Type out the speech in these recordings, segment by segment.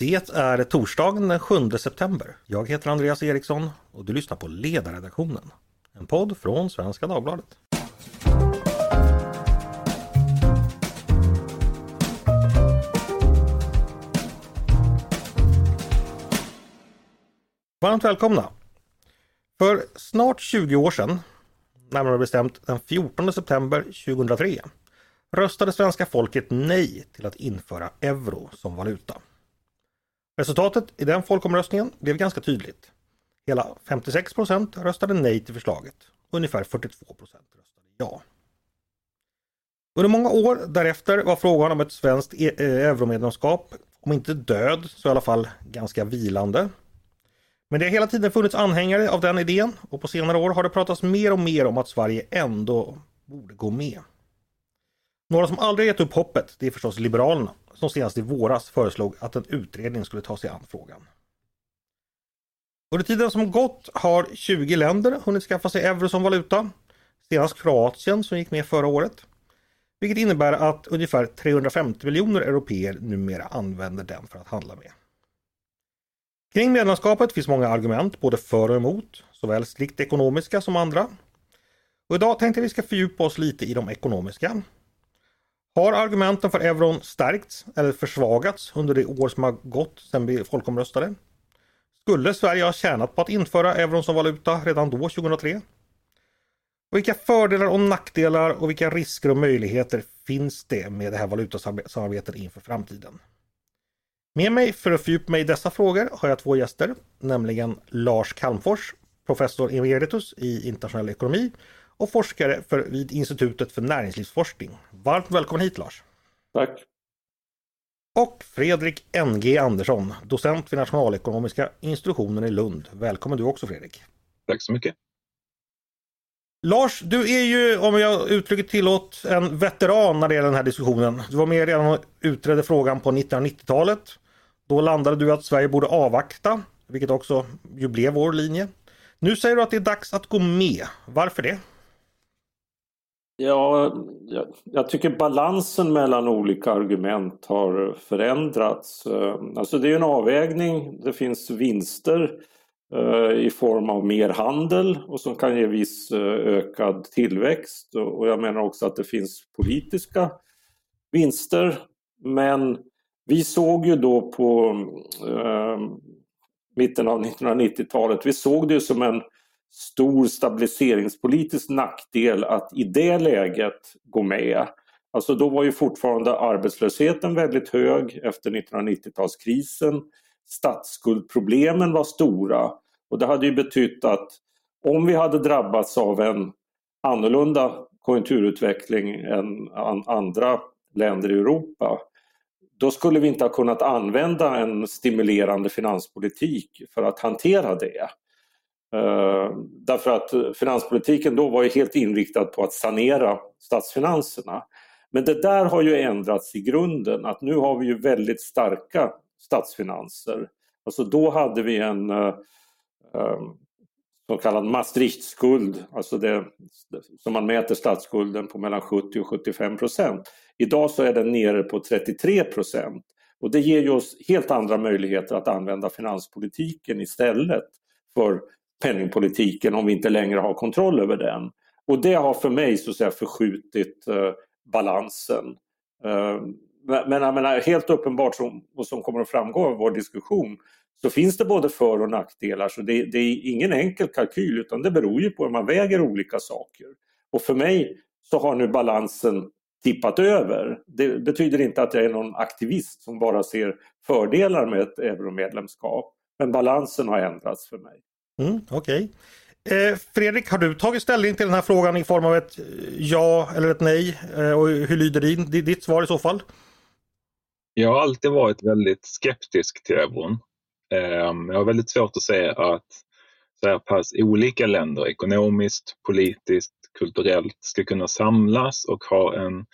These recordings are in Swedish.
Det är torsdagen den 7 september. Jag heter Andreas Eriksson och du lyssnar på Ledarredaktionen. En podd från Svenska Dagbladet. Varmt välkomna! För snart 20 år sedan, närmare bestämt den 14 september 2003, röstade svenska folket nej till att införa euro som valuta. Resultatet i den folkomröstningen blev ganska tydligt. Hela 56 procent röstade nej till förslaget. Ungefär 42 procent röstade ja. Under många år därefter var frågan om ett svenskt e- eh, euromedlemskap, om inte död så i alla fall ganska vilande. Men det har hela tiden funnits anhängare av den idén och på senare år har det pratats mer och mer om att Sverige ändå borde gå med. Några som aldrig gett upp hoppet, det är förstås Liberalerna som senast i våras föreslog att en utredning skulle ta sig an frågan. Under tiden som gått har 20 länder hunnit skaffa sig euro som valuta. Senast Kroatien som gick med förra året. Vilket innebär att ungefär 350 miljoner europeer numera använder den för att handla med. Kring medlemskapet finns många argument både för och emot, såväl strikt ekonomiska som andra. Och idag tänkte vi ska fördjupa oss lite i de ekonomiska. Har argumenten för euron stärkts eller försvagats under det år som har gått sedan vi folkomröstade? Skulle Sverige ha tjänat på att införa euron som valuta redan då 2003? Och vilka fördelar och nackdelar och vilka risker och möjligheter finns det med det här valutasamarbetet inför framtiden? Med mig för att fördjupa mig i dessa frågor har jag två gäster, nämligen Lars Calmfors, professor emeritus i internationell ekonomi och forskare för, vid Institutet för näringslivsforskning. Varmt välkommen hit Lars! Tack! Och Fredrik NG Andersson, docent vid Nationalekonomiska institutionen i Lund. Välkommen du också Fredrik! Tack så mycket! Lars, du är ju, om jag uttrycket tillåt, en veteran när det gäller den här diskussionen. Du var med redan och utredde frågan på 1990-talet. Då landade du att Sverige borde avvakta, vilket också ju blev vår linje. Nu säger du att det är dags att gå med. Varför det? Ja, jag, jag, tycker balansen mellan olika argument har förändrats. Eh, alltså det är en avvägning. Det finns vinster eh, i form av mer handel och som kan ge viss eh, ökad tillväxt. Och jag menar också att det finns politiska vinster. Men vi såg ju då på eh, mitten av 1990-talet, vi såg det som en stor stabiliseringspolitisk nackdel att i det läget gå med. Alltså då var ju fortfarande arbetslösheten väldigt hög efter 1990-talskrisen. Statsskuldproblemen var stora och det hade ju betytt att om vi hade drabbats av en annorlunda konjunkturutveckling än andra länder i Europa då skulle vi inte ha kunnat använda en stimulerande finanspolitik för att hantera det. Eh, därför att finanspolitiken då var ju helt inriktad på att sanera statsfinanserna. Men det där har ju ändrats i grunden att nu har vi ju väldigt starka statsfinanser. Alltså då hade vi en eh, eh, så kallad Maastrichtskuld, alltså det som man mäter statsskulden på mellan 70 och 75 procent. Idag så är den nere på 33 procent och det ger ju oss helt andra möjligheter att använda finanspolitiken istället för penningpolitiken om vi inte längre har kontroll över den. Och det har för mig så att säga förskjutit eh, balansen. Eh, men jag menar, helt uppenbart som, och som kommer att framgå av vår diskussion så finns det både för och nackdelar. Så det, det, är ingen enkel kalkyl utan det beror ju på hur man väger olika saker. Och för mig så har nu balansen tippat över. Det betyder inte att jag är någon aktivist som bara ser fördelar med ett euromedlemskap. Men balansen har ändrats för mig. Mm, Okej. Okay. Eh, Fredrik, har du tagit ställning till den här frågan i form av ett eh, ja eller ett nej? Eh, och hur lyder din, ditt svar i så fall? Jag har alltid varit väldigt skeptisk till euron. Eh, jag har väldigt svårt att se att så här pass olika länder ekonomiskt, politiskt, kulturellt ska kunna samlas och ha en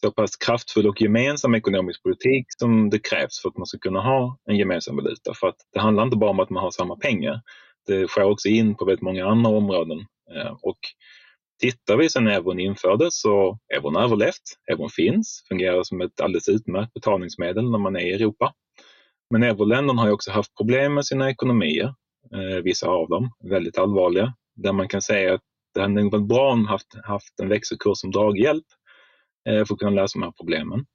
så pass kraftfull och gemensam ekonomisk politik som det krävs för att man ska kunna ha en gemensam valuta. För att det handlar inte bara om att man har samma pengar. Det sker också in på väldigt många andra områden. Eh, och tittar vi sedan euron infördes så euron har överlevt. Euron finns, fungerar som ett alldeles utmärkt betalningsmedel när man är i Europa. Men euroländerna har ju också haft problem med sina ekonomier, eh, vissa av dem, väldigt allvarliga, där man kan säga att det hade varit bra om haft, haft en växelkurs som draghjälp eh, för att kunna lösa de här problemen.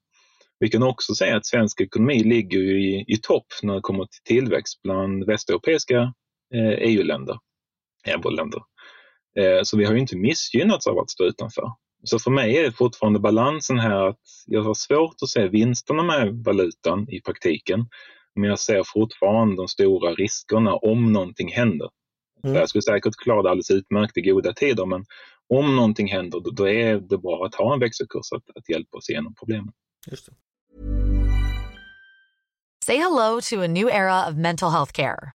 Vi kan också säga att svensk ekonomi ligger i, i topp när det kommer till tillväxt bland västeuropeiska EU-länder, euroländer. Eh, så vi har ju inte missgynnats av att stå utanför. Så för mig är det fortfarande balansen här att jag har svårt att se vinsterna med valutan i praktiken. Men jag ser fortfarande de stora riskerna om någonting händer. Mm. Jag skulle säkert klara det alldeles utmärkt i goda tider men om någonting händer då, då är det bra att ha en växelkurs att, att hjälpa oss igenom problemen. Just det. Say hello to a new era of mental health care.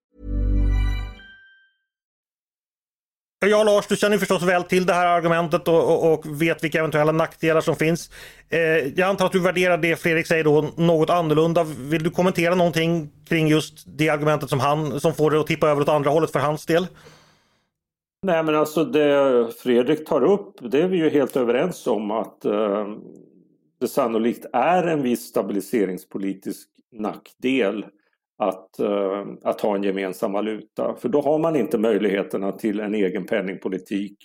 Ja, Lars, du känner förstås väl till det här argumentet och, och, och, vet vilka eventuella nackdelar som finns. Eh, jag antar att du värderar det Fredrik säger då något annorlunda. Vill du kommentera någonting kring just det argumentet som han som får det att tippa över åt andra hållet för hans del? Nej, men alltså det Fredrik tar upp, det är vi ju helt överens om att eh, det sannolikt är en viss stabiliseringspolitisk nackdel att, eh, att ha en gemensam valuta. För då har man inte möjligheterna till en egen penningpolitik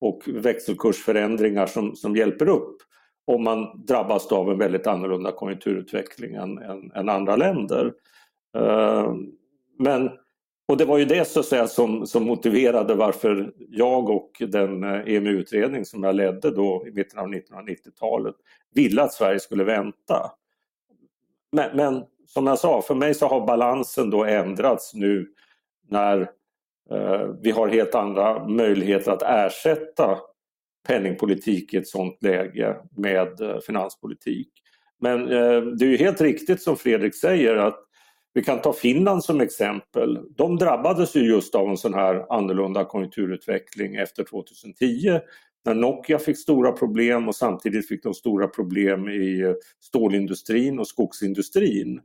och växelkursförändringar som, som hjälper upp om man drabbas av en väldigt annorlunda konjunkturutveckling än, än, än andra länder. Eh, men, och det var ju det så att säga, som, som motiverade varför jag och den eh, EMU-utredning som jag ledde då i mitten av 1990-talet ville att Sverige skulle vänta. Men, men som jag sa, för mig så har balansen då ändrats nu när eh, vi har helt andra möjligheter att ersätta penningpolitik i ett sådant läge med eh, finanspolitik. Men eh, det är ju helt riktigt som Fredrik säger att vi kan ta Finland som exempel. De drabbades ju just av en sån här annorlunda konjunkturutveckling efter 2010 när Nokia fick stora problem och samtidigt fick de stora problem i eh, stålindustrin och skogsindustrin.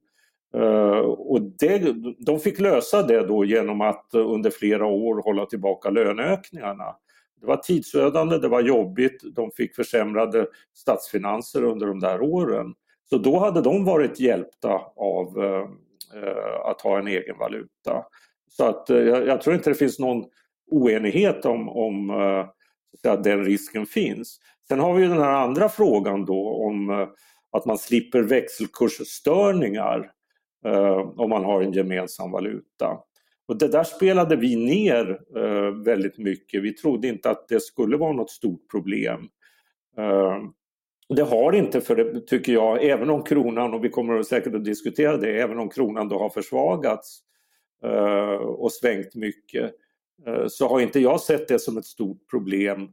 Eh, och det, de fick lösa det då genom att under flera år hålla tillbaka löneökningarna. Det var tidsödande, det var jobbigt, de fick försämrade statsfinanser under de där åren. Så då hade de varit hjälpta av eh, eh att ha en egen valuta. Så att eh, jag, jag, tror inte det finns någon oenighet om, om att den risken finns. Sen har vi den här andra frågan då om att man slipper växelkursstörningar Eh, om man har en gemensam valuta. Och det där spelade vi ner eh, väldigt mycket. Vi trodde inte att det skulle vara något stort problem. Eh, det har inte, för det tycker jag, även om kronan, och vi kommer säkert att diskutera det, även om kronan då har försvagats eh, och svängt mycket, eh, så har inte jag sett det som ett stort problem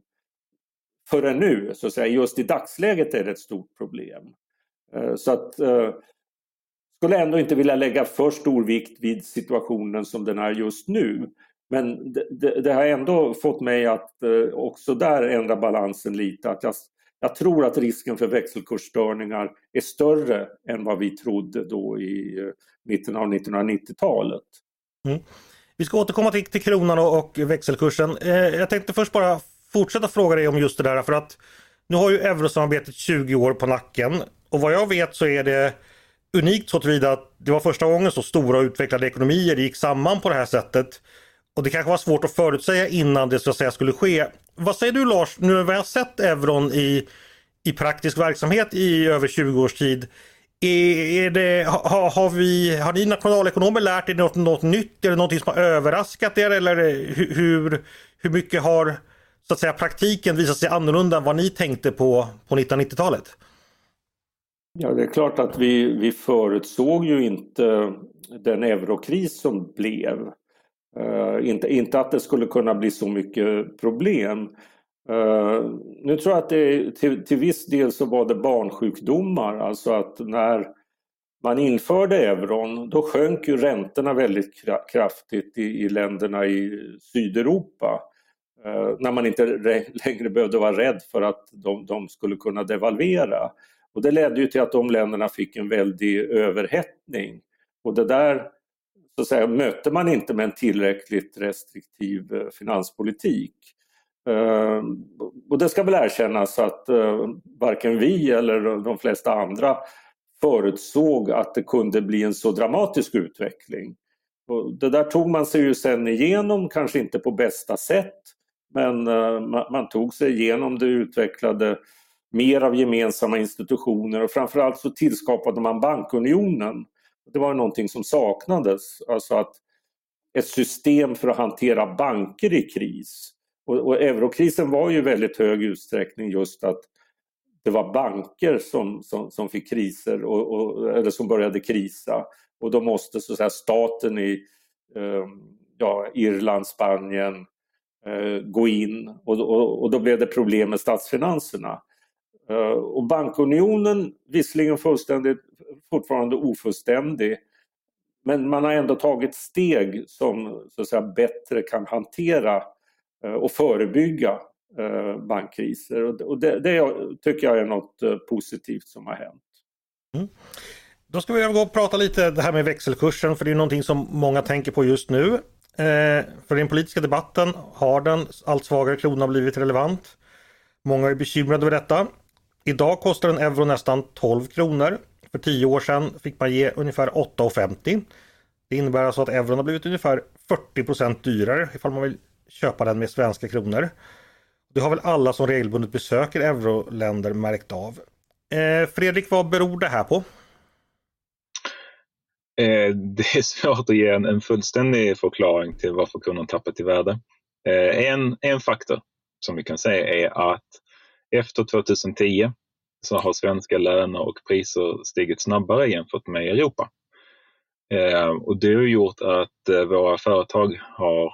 förrän nu. Så att säga. Just i dagsläget är det ett stort problem. Eh, så att eh, skulle ändå inte vilja lägga för stor vikt vid situationen som den är just nu. Men det, det, det har ändå fått mig att eh, också där ändra balansen lite. Att jag, jag, tror att risken för växelkursstörningar är större än vad vi trodde då i eh, mitten av 1990-talet. Mm. Vi ska återkomma till, till kronan och, och växelkursen. Eh, jag tänkte först bara fortsätta fråga dig om just det där för att nu har ju eurosamarbetet 20 år på nacken och vad jag vet så är det unikt så tillvida att det var första gången så stora och utvecklade ekonomier gick samman på det här sättet. Och det kanske var svårt att förutsäga innan det så att säga skulle ske. Vad säger du Lars, nu när vi har sett euron i, i praktisk verksamhet i över 20 års tid. Är, är det, ha, har, vi, har ni nationalekonomer lärt er något, något nytt? Är det något som har överraskat er eller hur, hur mycket har så att säga praktiken visat sig annorlunda än vad ni tänkte på, på 1990-talet? Ja, det är klart att vi, vi förutsåg ju inte den eurokris som blev. Uh, inte, inte att det skulle kunna bli så mycket problem. Uh, nu tror jag att det till, till viss del så var det barnsjukdomar, alltså att när man införde euron då sjönk ju räntorna väldigt kraftigt i, i länderna i Sydeuropa. Uh, när man inte längre behövde vara rädd för att de, de skulle kunna devalvera. Och det ledde ju till att de länderna fick en väldig överhettning. Och det där så att säga, mötte man inte med en tillräckligt restriktiv eh, finanspolitik. Eh, och det ska väl erkännas att eh, varken vi eller de flesta andra förutsåg att det kunde bli en så dramatisk utveckling. Och det där tog man sig ju sen igenom, kanske inte på bästa sätt, men man tog sig igenom det utvecklade mer av gemensamma institutioner och framförallt så tillskapade man bankunionen. Det var någonting som saknades, alltså att ett system för att hantera banker i kris. Och, och eurokrisen var ju i väldigt hög utsträckning just att det var banker som, som, som fick kriser och, och, eller som började krisa och då måste så att säga, staten i eh, ja, Irland, Spanien eh, gå in och, och, och, då blev det problem med statsfinanserna. Eh, och bankunionen, visserligen fullständigt, fortfarande ofullständig, men man har ändå tagit steg som så att säga, bättre kan hantera eh, och förebygga eh, bankkriser. Och det, det tycker jag är något positivt som har hänt. Mm. Då ska vi övergå och prata lite det här med växelkursen för det är någonting som många tänker på just nu. Eh, för den politiska debatten har den allt svagare kronan blivit relevant. Många är bekymrade över detta. Idag kostar en euro nästan 12 kronor. För 10 år sedan fick man ge ungefär 8,50. Det innebär alltså att euron har blivit ungefär 40% dyrare ifall man vill köpa den med svenska kronor. Det har väl alla som regelbundet besöker euroländer märkt av. Eh, Fredrik, vad beror det här på? Eh, det är svårt att ge en, en fullständig förklaring till varför kronan tappat i värde. Eh, en, en faktor som vi kan säga är att efter 2010 så har svenska löner och priser stigit snabbare jämfört med Europa. Eh, och det har gjort att eh, våra företag har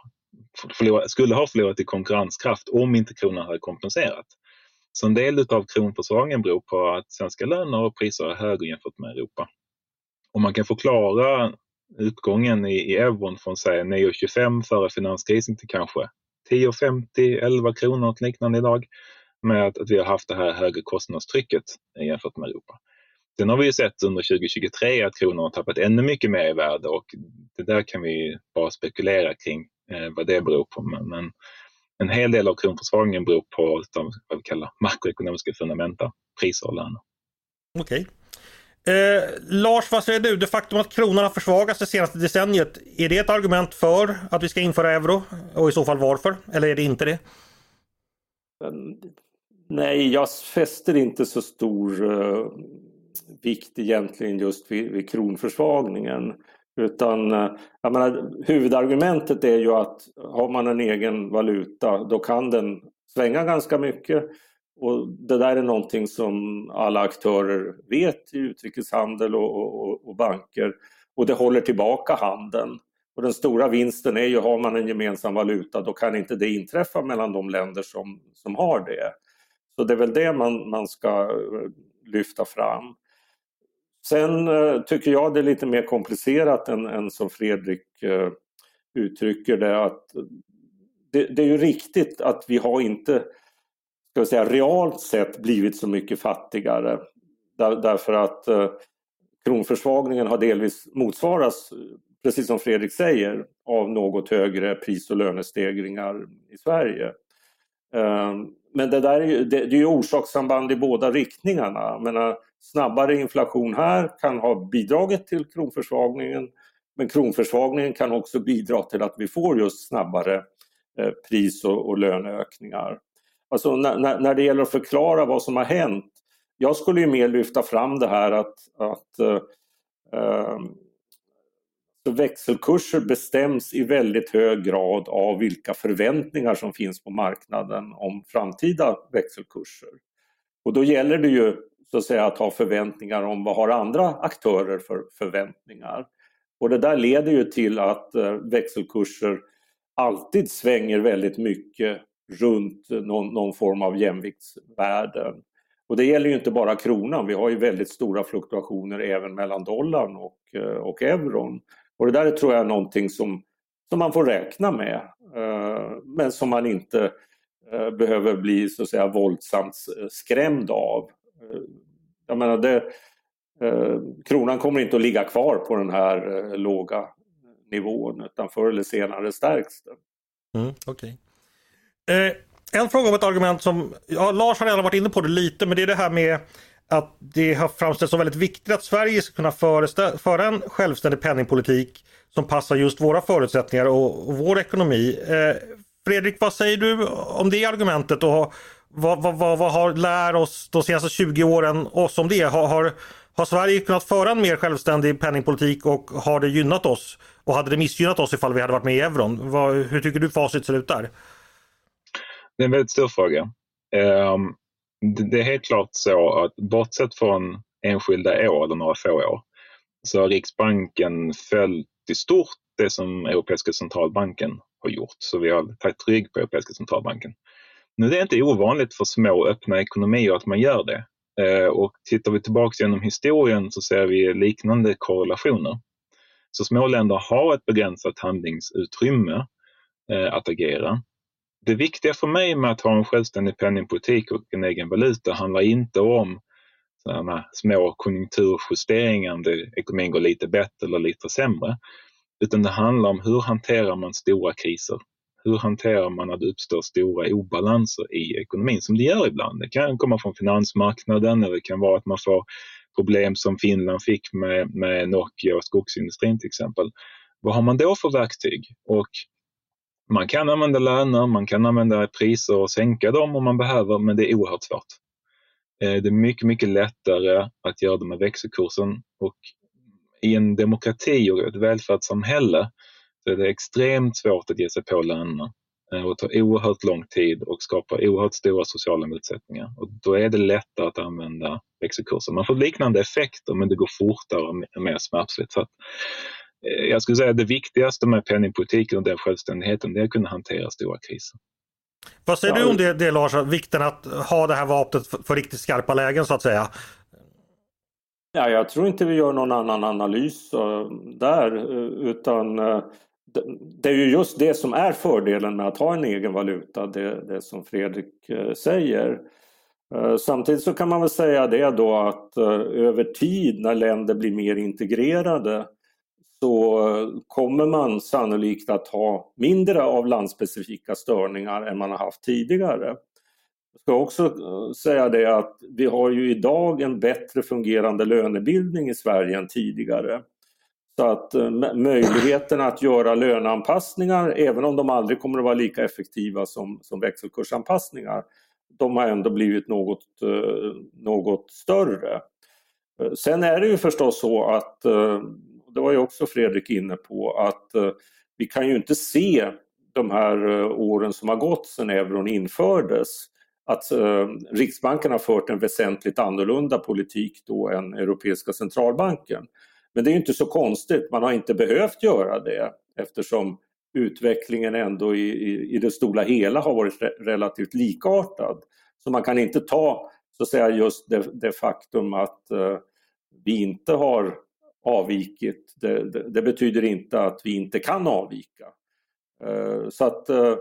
förlorat, skulle ha förlorat i konkurrenskraft om inte kronan hade kompenserat. Så en del av kronförsvagningen beror på att svenska löner och priser är högre jämfört med Europa. Och man kan förklara utgången i, i euron från 9,25 före finanskrisen till kanske 10,50, 11 kronor och liknande idag med att, vi har haft det här högre kostnadstrycket jämfört med Europa. Sen har vi ju sett under 2023 att kronan har tappat ännu mycket mer i värde och det där kan vi bara spekulera kring eh, vad det beror på. Men, men, en hel del av kronförsvagningen beror på de, vad vi kallar makroekonomiska fundamenta, priser och löner. Okej. Eh, Lars, vad säger du? Det faktum att kronan har försvagats det senaste decenniet, är det ett argument för att vi ska införa euro? Och i så fall varför? Eller är det inte det? Nej, jag fäster inte så stor eh, vikt egentligen just vid, vid kronförsvagningen. Utan eh, jag menar, huvudargumentet är ju att har man en egen valuta då kan den svänga ganska mycket. Och det där är någonting som alla aktörer vet i utrikeshandel och, och, och banker. Och det håller tillbaka handeln. Och den stora vinsten är ju, har man en gemensam valuta då kan inte det inträffa mellan de länder som, som har det. Så det är väl det man, man ska eh, lyfta fram. Sen eh, tycker jag det är lite mer komplicerat än, än som Fredrik eh, uttrycker det. Att det, det, är ju riktigt att vi har inte ska vi säga, realt sett blivit så mycket fattigare. Där, därför att eh, kronförsvagningen har delvis motsvarats, precis som Fredrik säger, av något högre pris och lönestegringar i Sverige. Eh, men det där är ju, det, det är ju orsakssamband i båda riktningarna. menar, snabbare inflation här kan ha bidragit till kronförsvagningen men kronförsvagningen kan också bidra till att vi får just snabbare eh, pris och, och löneökningar. Alltså när, när, det gäller att förklara vad som har hänt. Jag skulle ju mer lyfta fram det här att, att eh, eh så växelkurser bestäms i väldigt hög grad av vilka förväntningar som finns på marknaden om framtida växelkurser. Och då gäller det ju så att säga att ha förväntningar om vad har andra aktörer för förväntningar. Och det där leder ju till att eh, växelkurser alltid svänger väldigt mycket runt någon, någon form av jämviktsvärden. Och det gäller ju inte bara kronan, vi har ju väldigt stora fluktuationer även mellan dollarn och, eh, och euron. Och det där tror jag är någonting som, som man får räkna med, eh, men som man inte eh, behöver bli så att säga våldsamt eh, skrämd av. Eh, jag menar, det, eh, kronan kommer inte att ligga kvar på den här låga nivån utan förr eller senare stärks den. Mm, okay. Eh, en fråga om ett argument som, ja, Lars har redan varit inne på det lite, men det är det här med att det har framställts som väldigt viktigt att Sverige ska kunna föra en självständig penningpolitik som passar just våra förutsättningar och, och vår ekonomi. Eh, Fredrik, vad säger du om det argumentet och vad, vad, vad, vad har lär oss de senaste 20 åren oss om det? Har, har, har Sverige kunnat föra en mer självständig penningpolitik och har det gynnat oss? Och hade det missgynnat oss ifall vi hade varit med i euron? Vad, hur tycker du facit ser ut där? Det är en väldigt stor fråga. Ehm, det är helt klart så att bortsett från enskilda år eller några få år så har Riksbanken följt i stort det som Europeiska centralbanken har gjort. Så vi har tagit rygg på Europeiska centralbanken. Nu är det inte ovanligt för små öppna ekonomier att man gör det. Eh, och tittar vi tillbaks genom historien så ser vi liknande korrelationer. Så små länder har ett begränsat handlingsutrymme eh, att agera det viktiga för mig med att ha en självständig penningpolitik och en egen valuta handlar inte om sådana små konjunkturjusteringar om ekonomin går lite bättre eller lite sämre. Utan det handlar om hur hanterar man stora kriser? Hur hanterar man att det uppstår stora obalanser i ekonomin som det gör ibland? Det kan komma från finansmarknaden eller det kan vara att man får problem som Finland fick med, med Nokia och skogsindustrin till exempel. Vad har man då för verktyg? Och man kan använda löner, man kan använda priser och sänka dem om man behöver, men det är oerhört svårt. Eh, det är mycket, mycket lättare att göra det med växelkursen och i en demokrati och ett välfärdssamhälle så är det extremt svårt att ge sig på lönerna eh, och tar oerhört lång tid och skapar oerhört stora sociala motsättningar. Och då är det lättare att använda växelkurser. Man får liknande effekter men det går fortare och mer smärtfritt. Så jag skulle säga att det viktigaste med penningpolitiken och den självständigheten det är att kunna hantera stora kriser. Vad säger ja. du om det, det Lars, vikten att ha det här vapnet för, för riktigt skarpa lägen så att säga? Ja, jag tror inte vi gör någon annan analys uh, där utan uh, det, är ju just det som är fördelen med att ha en egen valuta, det, det som Fredrik säger. Samtidigt så kan man väl säga det då att över tid när länder blir mer integrerade så kommer man sannolikt att ha mindre av landspecifika störningar än man har haft tidigare. Jag ska också eh, säga det att vi har ju idag en bättre fungerande lönebildning i Sverige än tidigare. Så att eh, möjligheten att göra löneanpassningar, även om de aldrig kommer att vara lika effektiva som, som växelkursanpassningar, de har ändå blivit något, eh, något större. Sen är det ju förstås så att det var ju också Fredrik inne på, att eh, vi kan ju inte se de här eh, åren som har gått sedan euron infördes att eh, Riksbanken har fört en väsentligt annorlunda politik då än Europeiska centralbanken. Men det är inte så konstigt, man har inte behövt göra det eftersom utvecklingen ändå i, i, i det stora hela har varit re relativt likartad. Så man kan inte ta så att säga just det, det faktum att eh, vi inte har avvikit. Det, det, det, betyder inte att vi inte kan avvika. Eh, så att eh,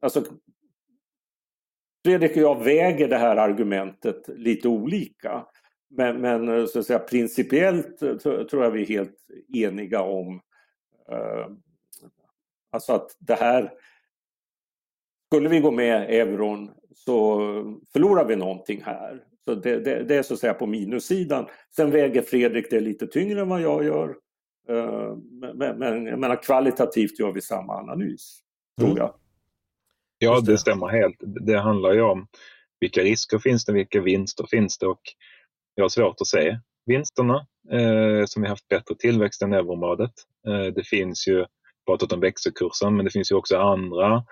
alltså, Fredrik och jag väger det här argumentet lite olika. Men, men eh, så att säga, principiellt tror jag vi är helt eniga om alltså att det här skulle vi gå med euron så förlorar vi någonting här. Så det, det, det, är så att säga på minussidan. Sen väger Fredrik det lite tyngre än vad jag gör. Eh, men, men jag menar, kvalitativt gör vi samma analys, tror mm. jag. Ja, det stämmer helt. Det handlar ju om vilka risker finns det, vilka vinster finns det och jag har svårt att se vinsterna eh, som vi haft bättre tillväxt än euroområdet. Eh, det finns ju, pratat om växelkursen, men det finns ju också andra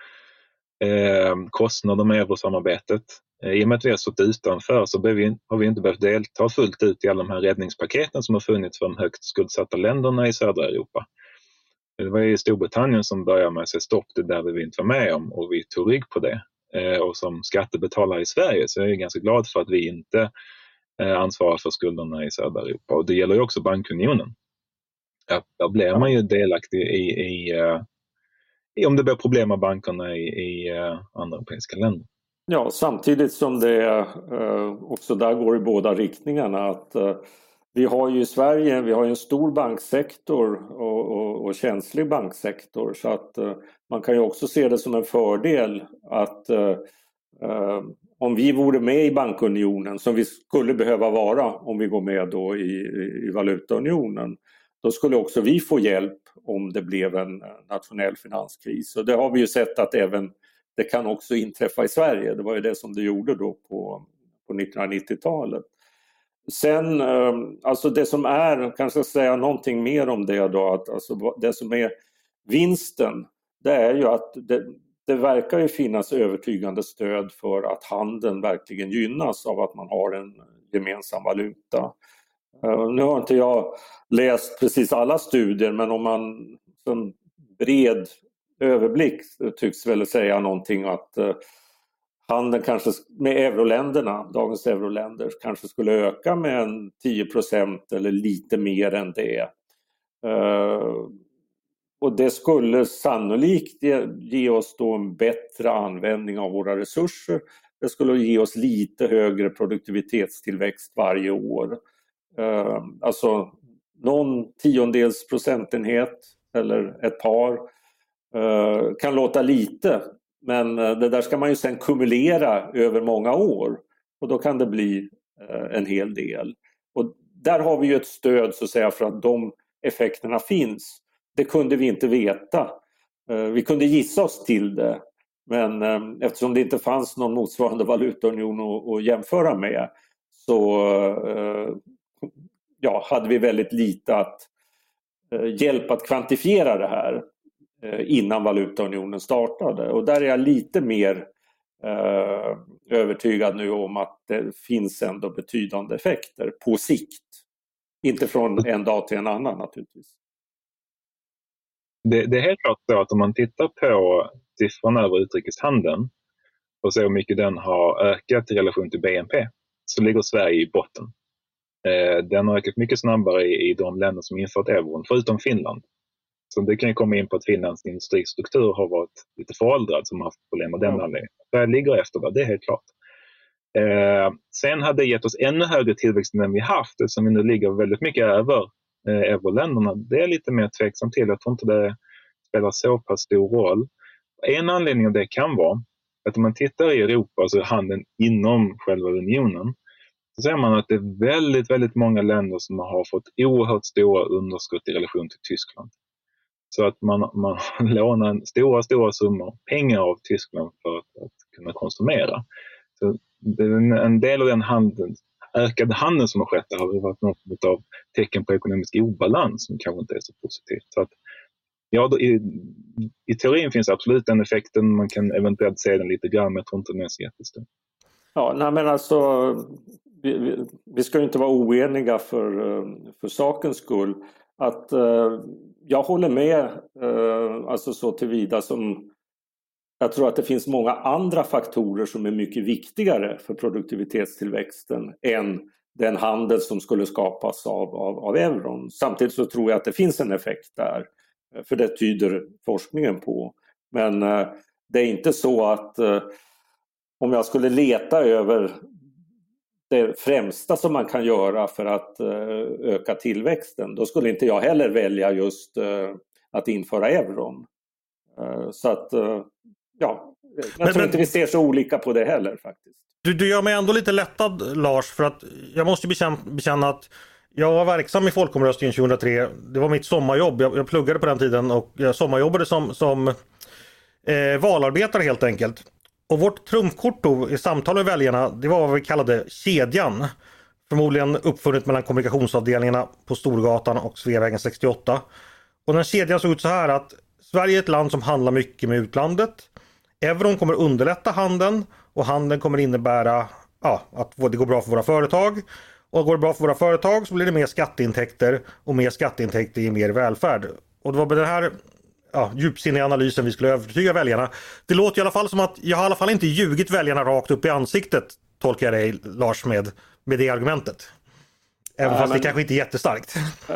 eh, kostnader med eurosamarbetet. Eh, I och med att vi har stått utanför så vi, har vi inte behövt delta fullt ut i alla de här räddningspaketen som har funnits för de högt skuldsatta länderna i södra Europa. Eh, det var ju Storbritannien som började med att säga stopp, det där vill vi inte vara med om och vi tog rygg på det. Eh, och som skattebetalare i Sverige så är jag ganska glad för att vi inte ansvarar för skulderna i södra Europa. Och det gäller ju också bankunionen. Ja, där blir man ju delaktig i, i, i om det blir problem med bankerna i, i andra europeiska länder. Ja, samtidigt som det eh, också där går i båda riktningarna. att eh, vi har ju i Sverige vi har en stor banksektor och, och, och känslig banksektor så att eh, man kan ju också se det som en fördel att om vi vore med i bankunionen som vi skulle behöva vara om vi går med då i, i valutaunionen då skulle också vi få hjälp om det blev en nationell finanskris. Och det har vi ju sett att även det kan också inträffa i Sverige. Det var ju det som det gjorde då på, på 1990-talet. Sen, eh, alltså det som är, kanske säga någonting mer om det då, att alltså det som är vinsten, det är ju att det, det verkar ju finnas övertygande stöd för att handeln verkligen gynnas av att man har en gemensam valuta. Eh, nu har inte jag läst precis alla studier men om man som bred överblick tycks väl säga någonting att eh, handeln kanske med euroländerna, dagens euroländer, kanske skulle öka med en 10% eller lite mer än det. Eh, och det skulle sannolikt ge, oss då en bättre användning av våra resurser. Det skulle ge oss lite högre produktivitetstillväxt varje år. Eh, alltså någon tiondels procentenhet eller ett par Eh, kan låta lite men eh, det där ska man ju sen kumulera över många år och då kan det bli eh, en hel del. Och där har vi ju ett stöd så att säga för att de effekterna finns. Det kunde vi inte veta. Vi kunde gissa oss till det men eftersom det inte fanns någon motsvarande valutaunion att jämföra med så ja, hade vi väldigt lite att hjälp att kvantifiera det här. Eh, innan valutaunionen startade. Och där är jag lite mer eh, övertygad nu om att det finns ändå betydande effekter på sikt. Inte från en dag till en annan naturligtvis. Det, det är helt klart så att om man tittar på siffrorna över utrikeshandeln och ser hur mycket den har ökat i relation till BNP så ligger Sverige i botten. Eh, den har ökat mycket snabbare i, i de länder som infört euron, förutom Finland. Så det kan ju komma in på att Finlands industristruktur har varit lite föråldrad som har haft problem med den mm. anledningen. Sverige ligger efter det, det är helt klart. Eh, sen hade det gett oss ännu högre tillväxt än vi haft eftersom vi nu ligger väldigt mycket över eh, euroländerna. Det är lite mer tveksam till. Jag tror inte det spelar så pass stor roll. En anledning av det kan vara att om man tittar i Europa, alltså handeln inom själva unionen, så ser man att det är väldigt, väldigt många länder som har fått oerhört stora underskott i relation till Tyskland. Så att man, man lånar stora, stora summor pengar av Tyskland för att, att kunna konsumera. Så en, en del av den handeln, ökade handeln som har skett har varit något av tecken på ekonomisk obalans som kanske inte är så positivt. Så att, ja, då, i, I teorin finns absolut den effekten, man kan eventuellt se den lite grann men jag tror inte den är så jättestor. Ja, nej men alltså vi, vi, vi ska inte vara oeniga för, eh, för sakens skull. Att eh, jag håller med eh, alltså så tillvida som jag tror att det finns många andra faktorer som är mycket viktigare för produktivitetstillväxten än den handel som skulle skapas av, av, av euron. Samtidigt så tror jag att det finns en effekt där, för det tyder forskningen på. Men eh, det är inte så att eh, om jag skulle leta över det främsta som man kan göra för att eh, öka tillväxten, då skulle inte jag heller välja just eh, att införa euron. Eh, så att, ja, jag men, tror men, inte vi ser så olika på det heller faktiskt. Du, du gör mig ändå lite lättad Lars, för att jag måste bekänna, bekänna att jag var verksam i folkomröstningen 2003. Det var mitt sommarjobb. Jag, jag pluggade på den tiden och jag sommarjobbade som, som eh, valarbetare helt enkelt. Och vårt trumfkort då i samtal med väljarna, det var vad vi kallade kedjan. Förmodligen uppfunnet mellan kommunikationsavdelningarna på Storgatan och Sveavägen 68. Och den kedjan såg ut så här att Sverige är ett land som handlar mycket med utlandet. Euron kommer underlätta handeln och handeln kommer innebära ja, att det går bra för våra företag. Och går det bra för våra företag så blir det mer skatteintäkter och mer skatteintäkter ger mer välfärd. Och det var med den här ja, djupsinniga analysen vi skulle övertyga väljarna. Det låter i alla fall som att jag har i alla fall inte ljugit väljarna rakt upp i ansiktet, tolkar jag dig Lars med, med det argumentet. Även Nej, fast men, det kanske inte är jättestarkt.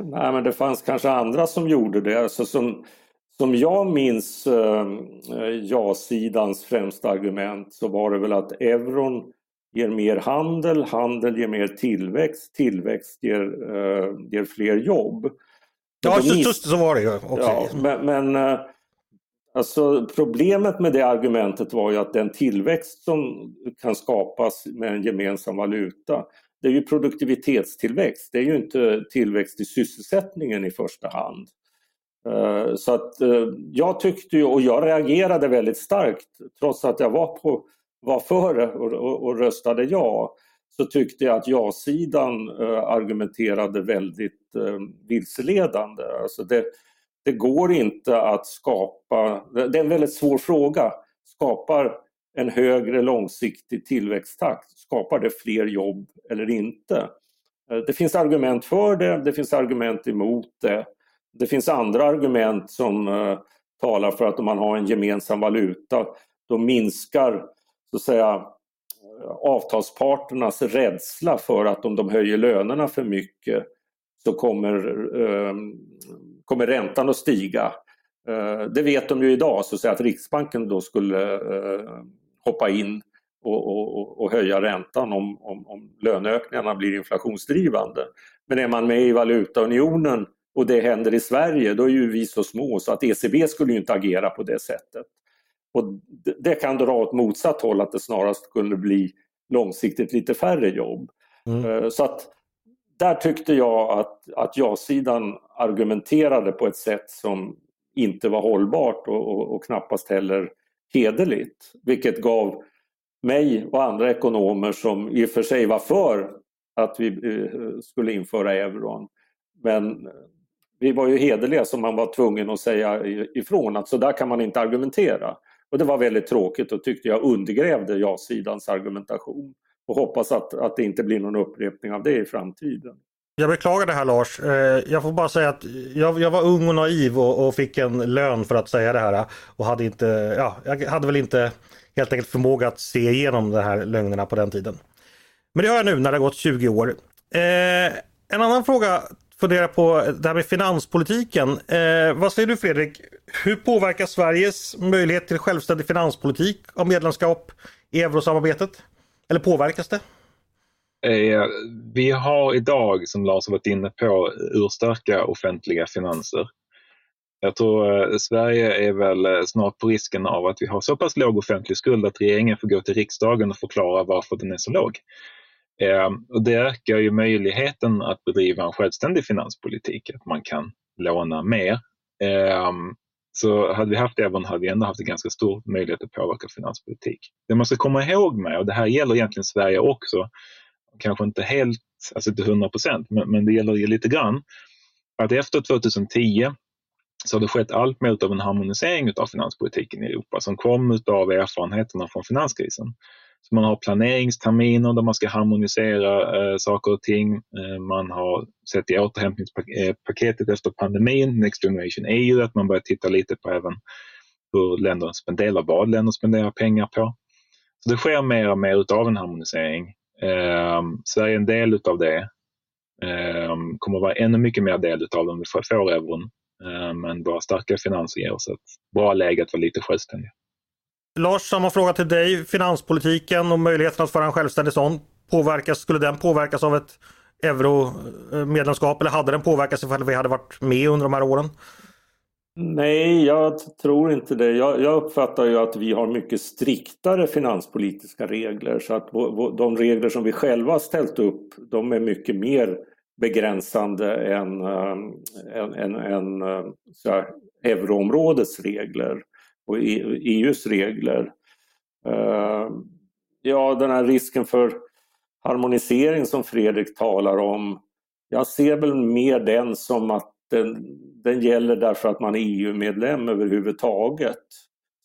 Nej men det fanns kanske andra som gjorde det. Alltså som, som jag minns äh, ja-sidans främsta argument så var det väl att euron ger mer handel, handel ger mer tillväxt, tillväxt ger, äh, ger fler jobb. Ja, just, just så var det ju också. Ja, men, men eh, alltså, problemet med det argumentet var ju att den tillväxt som kan skapas med en gemensam valuta det är ju produktivitetstillväxt, det är ju inte tillväxt i sysselsättningen i första hand. Eh, så att eh, jag tyckte ju, och jag reagerade väldigt starkt trots att jag var, på, var för och, och, och röstade ja så tyckte jag att ja-sidan eh, argumenterade väldigt eh, vilseledande. Alltså det, det går inte att skapa, det är en väldigt svår fråga, skapar en högre långsiktig tillväxttakt, skapar det fler jobb eller inte? Eh, det finns argument för det, det finns argument emot det. Det finns andra argument som talar för att om man har en gemensam valuta då minskar så att säga avtalsparternas rädsla för att om de höjer lönerna för mycket så kommer, eh, kommer räntan att stiga. Eh, det vet de ju idag, så att, säga, att Riksbanken då skulle eh, hoppa in och, och, och, höja räntan om, om, om löneökningarna blir inflationsdrivande. Men är man med i valutaunionen och det händer i Sverige, då är ju vi så små så att ECB skulle ju inte agera på det sättet. Och det kan dra åt motsatt håll, att det snarast skulle bli långsiktigt lite färre jobb. Mm. Eh, så att där tyckte jag att, att ja-sidan argumenterade på ett sätt som inte var hållbart och, och, och knappast heller hederligt. Vilket gav mig och andra ekonomer som i och för sig var för att vi eh, skulle införa euron. Men vi var ju hederliga så man var tvungen att säga ifrån att så där kan man inte argumentera. Och det var väldigt tråkigt och tyckte jag undergrävde ja-sidans argumentation. Och hoppas att, att det inte blir någon upprepning av det i framtiden. Jag beklagar det här Lars. Eh, jag får bara säga att jag, jag var ung och naiv och, och, fick en lön för att säga det här. Och hade inte, ja, jag hade väl inte helt enkelt förmåga att se igenom de här lögnerna på den tiden. Men det har jag nu när det har gått 20 år. Eh, en annan fråga fundera på det här med finanspolitiken. Eh, vad säger du Fredrik? Hur påverkar Sveriges möjlighet till självständig finanspolitik av medlemskap i eurosamarbetet? Eller påverkas det? Eh, vi har idag, som Lars har varit inne på, urstarka offentliga finanser. Jag tror eh, Sverige är väl eh, snart på risken av att vi har så pass låg offentlig skuld att regeringen får gå till riksdagen och förklara varför den är så låg. Eh, och det ökar ju möjligheten att bedriva en självständig finanspolitik, att man kan låna mer. Eh, så hade vi haft euron hade vi ändå haft en ganska stor möjlighet att påverka finanspolitik. Det man ska komma ihåg med, och det här gäller egentligen Sverige också, kanske inte helt, alltså inte 100 procent, men, men det gäller ju lite grann, att efter 2010 så har det skett allt mer av en harmonisering av finanspolitiken i Europa som kom av erfarenheterna från finanskrisen. Så man har planeringsterminer där man ska harmonisera eh, saker och ting. Eh, man har sett i återhämtningspaketet efter pandemin, Next Generation EU, att man börjar titta lite på även hur länder spenderar, vad länder spenderar pengar på. Så det sker mer och mer utav en harmonisering. Eh, Sverige är en del utav det. Eh, kommer att vara ännu mycket mer del utav det om vi får euron. Eh, men våra starka finanser ger oss ett bra läge att vara lite självständiga. Lars, samma fråga till dig. Finanspolitiken och möjligheten att föra en självständig sån. Påverkas, skulle den påverkas av ett euromedlemskap eh, eller hade den påverkats ifall vi hade varit med under de här åren? Nej, jag tror inte det. Jag, jag, uppfattar ju att vi har mycket striktare finanspolitiska regler så att de regler som vi själva har ställt upp de är mycket mer begränsande än, eh, än, än, än eh, så euroområdets regler och EUs e regler. Ehm, ja, den här risken för harmonisering som Fredrik talar om, jag ser väl mer den som att den, den gäller därför att man är EU-medlem överhuvudtaget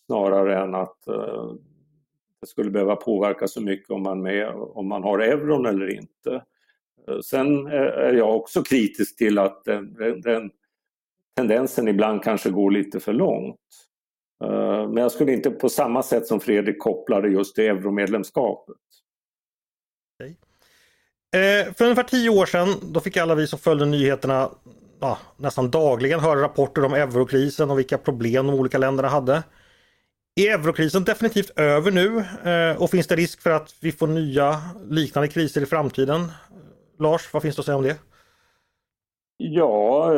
snarare än att eh, det skulle behöva påverka så mycket om man, med, om man har euron eller inte. Eh, sen är jag också kritisk till att den, den, tendensen ibland kanske går lite för långt. Eh, men jag skulle inte på samma sätt som Fredrik koppla det just till euromedlemskapet. Okay. Eh, för ungefär tio år sedan då fick alla vi som följde nyheterna ja, nästan dagligen höra rapporter om eurokrisen och vilka problem de olika länderna hade. Är eurokrisen definitivt över nu eh, och finns det risk för att vi får nya liknande kriser i framtiden? Lars, vad finns det att säga om det? Ja,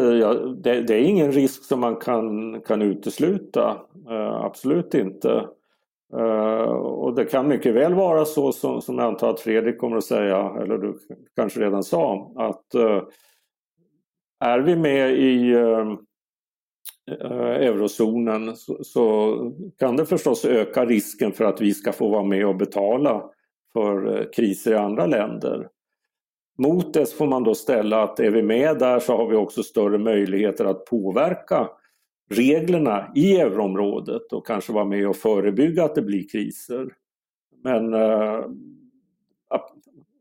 det, det är ingen risk som man kan, kan utesluta. Uh, absolut inte. Uh, och det kan mycket väl vara så som, som jag antar att Fredrik kommer att säga, eller du kanske redan sa, att uh, är vi med i eurozonen så, så, kan det förstås öka risken för att vi ska få vara med och betala för kriser i andra länder. Mot det får man då ställa att är vi med där så har vi också större möjligheter att påverka reglerna i euroområdet och kanske vara med och förebygga att det blir kriser. Men eh,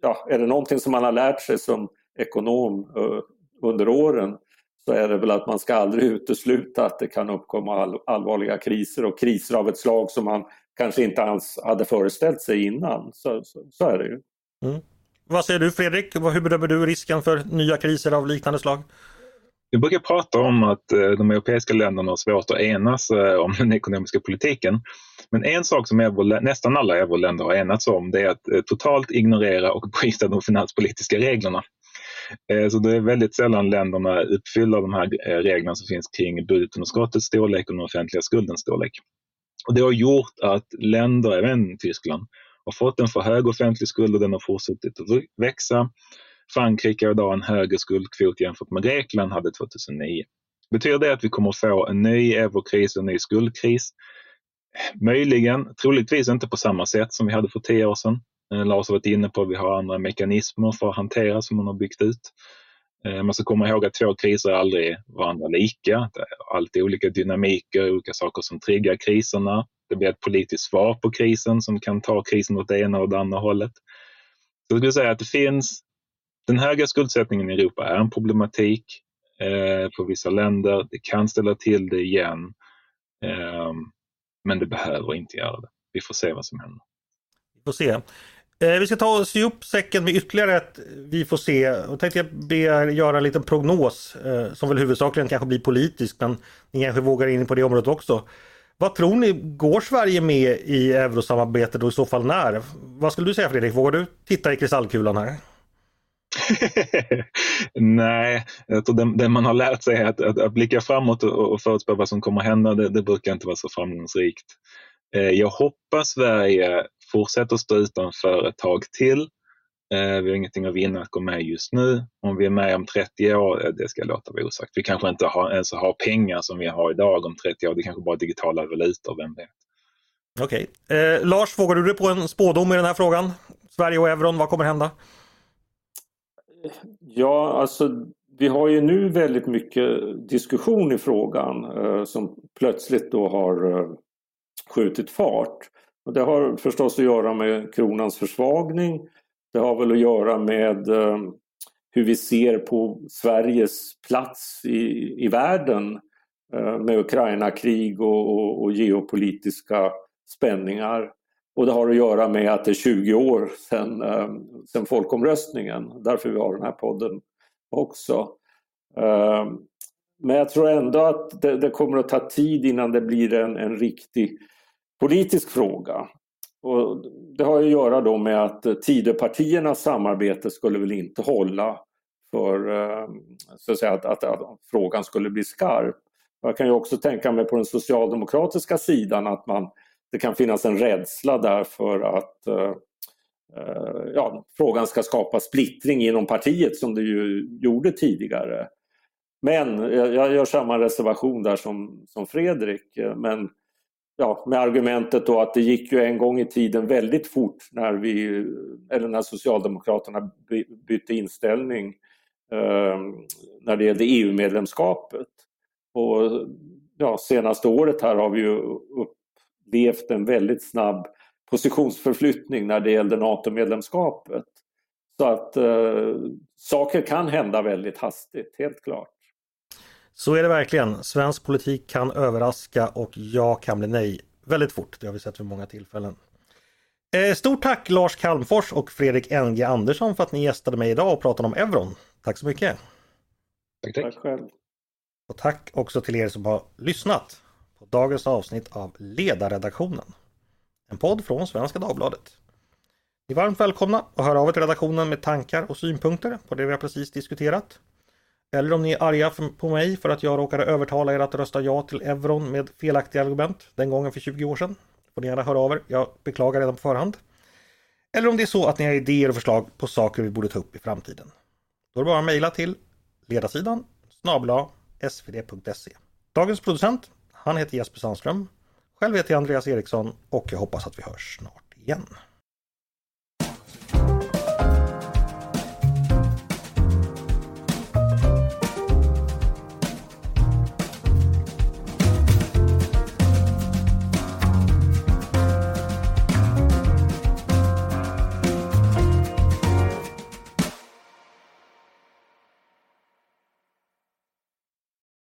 ja, är det någonting som man har lärt sig som ekonom eh, under åren så är det väl att man ska aldrig utesluta att det kan uppkomma all, allvarliga kriser och kriser av ett slag som man kanske inte ens hade föreställt sig innan. Så, så, så är det ju. Mm. Vad säger du Fredrik? Hur bedömer du risken för nya kriser av liknande slag? Vi brukar prata om att eh, de europeiska länderna har svårt att enas eh, om den ekonomiska politiken. Men en sak som nästan alla euroländer har enats om det är att eh, totalt ignorera och bryta de finanspolitiska reglerna. Så det är väldigt sällan länderna uppfyller de här reglerna som finns kring budgetunderskottets storlek och den offentliga skuldens storlek. Och det har gjort att länder, även Tyskland, har fått en för hög offentlig skuld och den har fortsatt att växa. Frankrike har idag en högre skuldkvot jämfört med Grekland hade 2009. Betyder det att vi kommer att få en ny eurokris och en ny skuldkris? Möjligen, troligtvis inte på samma sätt som vi hade för tio år sedan. Eh, Lars har varit inne på att vi har andra mekanismer för att hantera som man har byggt ut. Eh, man ska komma ihåg att två kriser är aldrig varandra lika. Det är alltid olika dynamiker, olika saker som triggar kriserna. Det blir ett politiskt svar på krisen som kan ta krisen åt det ena och det andra hållet. Så jag skulle säga att det finns den höga skuldsättningen i Europa är en problematik eh, för vissa länder. Det kan ställa till det igen. Eh, men det behöver inte göra det. Vi får se vad som händer. Vi får se. Eh, vi ska ta och sy upp säcken med ytterligare ett vi får se. Och tänkte jag be er göra en liten prognos eh, som väl huvudsakligen kanske blir politisk men ni kanske vågar in på det området också. Vad tror ni, går Sverige med i eurosamarbetet och i så fall när? Vad skulle du säga Fredrik, vågar du titta i kristallkulan här? Nej, jag tror det, det, man har lärt sig är att, att, att blicka framåt och, och förutspå vad som kommer hända, det, det brukar inte vara så framgångsrikt. Eh, jag hoppas Sverige fortsätter stå utanför ett tag till. Eh, vi har ingenting att vinna att gå med just nu. Om vi är med om 30 år, eh, det ska jag låta vara osagt. Vi kanske inte har, ens har pengar som vi har idag om 30 år. Det kanske bara digitala valutor, vem vet? Okej. Okay. Eh, Lars, vågar du dig på en spådom i den här frågan? Sverige och euron, vad kommer hända? Ja, alltså vi har ju nu väldigt mycket diskussion i frågan eh, som plötsligt då har eh, skjutit fart. Och det har förstås att göra med kronans försvagning. Det har väl att göra med eh, hur vi ser på Sveriges plats i, i världen eh, med Ukraina-krig och, och, och geopolitiska spänningar. Och det har att göra med att det är 20 år sedan, eh, sedan folkomröstningen, därför vi har den här podden också. Men jag tror ändå att det, det, kommer att ta tid innan det blir en, en riktig politisk fråga. Och det har att göra då med att Tidöpartiernas samarbete skulle väl inte hålla för eh, så att, säga, att, att, att, frågan skulle bli skarp. Jag kan ju också tänka mig på den socialdemokratiska sidan att man det kan finnas en rädsla där för att eh, eh ja, frågan ska skapa splittring inom partiet som det ju gjorde tidigare. Men jag gör samma reservation där som, som Fredrik. Eh, men ja, med argumentet då att det gick ju en gång i tiden väldigt fort när vi, eller när Socialdemokraterna bytte inställning eh, när det gällde EU-medlemskapet. Och ja, senaste året här har vi ju upplevt en väldigt snabb positionsförflyttning när det gällde NATO-medlemskapet. Så att eh, saker kan hända väldigt hastigt, helt klart. Så är det verkligen. Svensk politik kan överraska och ja kan bli nej väldigt fort. Det har vi sett vid många tillfällen. Eh, stort tack Lars Kalmfors och Fredrik NG Andersson för att ni gästade mig idag och pratade om euron. Tack så mycket! Tack, tack. tack själv! Och tack också till er som har lyssnat på dagens avsnitt av Ledarredaktionen. En podd från Svenska Dagbladet. Ni är varmt välkomna att höra av er till redaktionen med tankar och synpunkter på det vi har precis diskuterat. Eller om ni är arga på mig för att jag råkade övertala er att rösta ja till euron med felaktiga argument den gången för 20 år sedan. Får ni gärna höra av er. Jag beklagar redan på förhand. Eller om det är så att ni har idéer och förslag på saker vi borde ta upp i framtiden. Då är det bara att mejla till ledarsidan snabla svd.se. Dagens producent, han heter Jesper Sandström. Själv heter jag Andreas Eriksson och jag hoppas att vi hörs snart igen.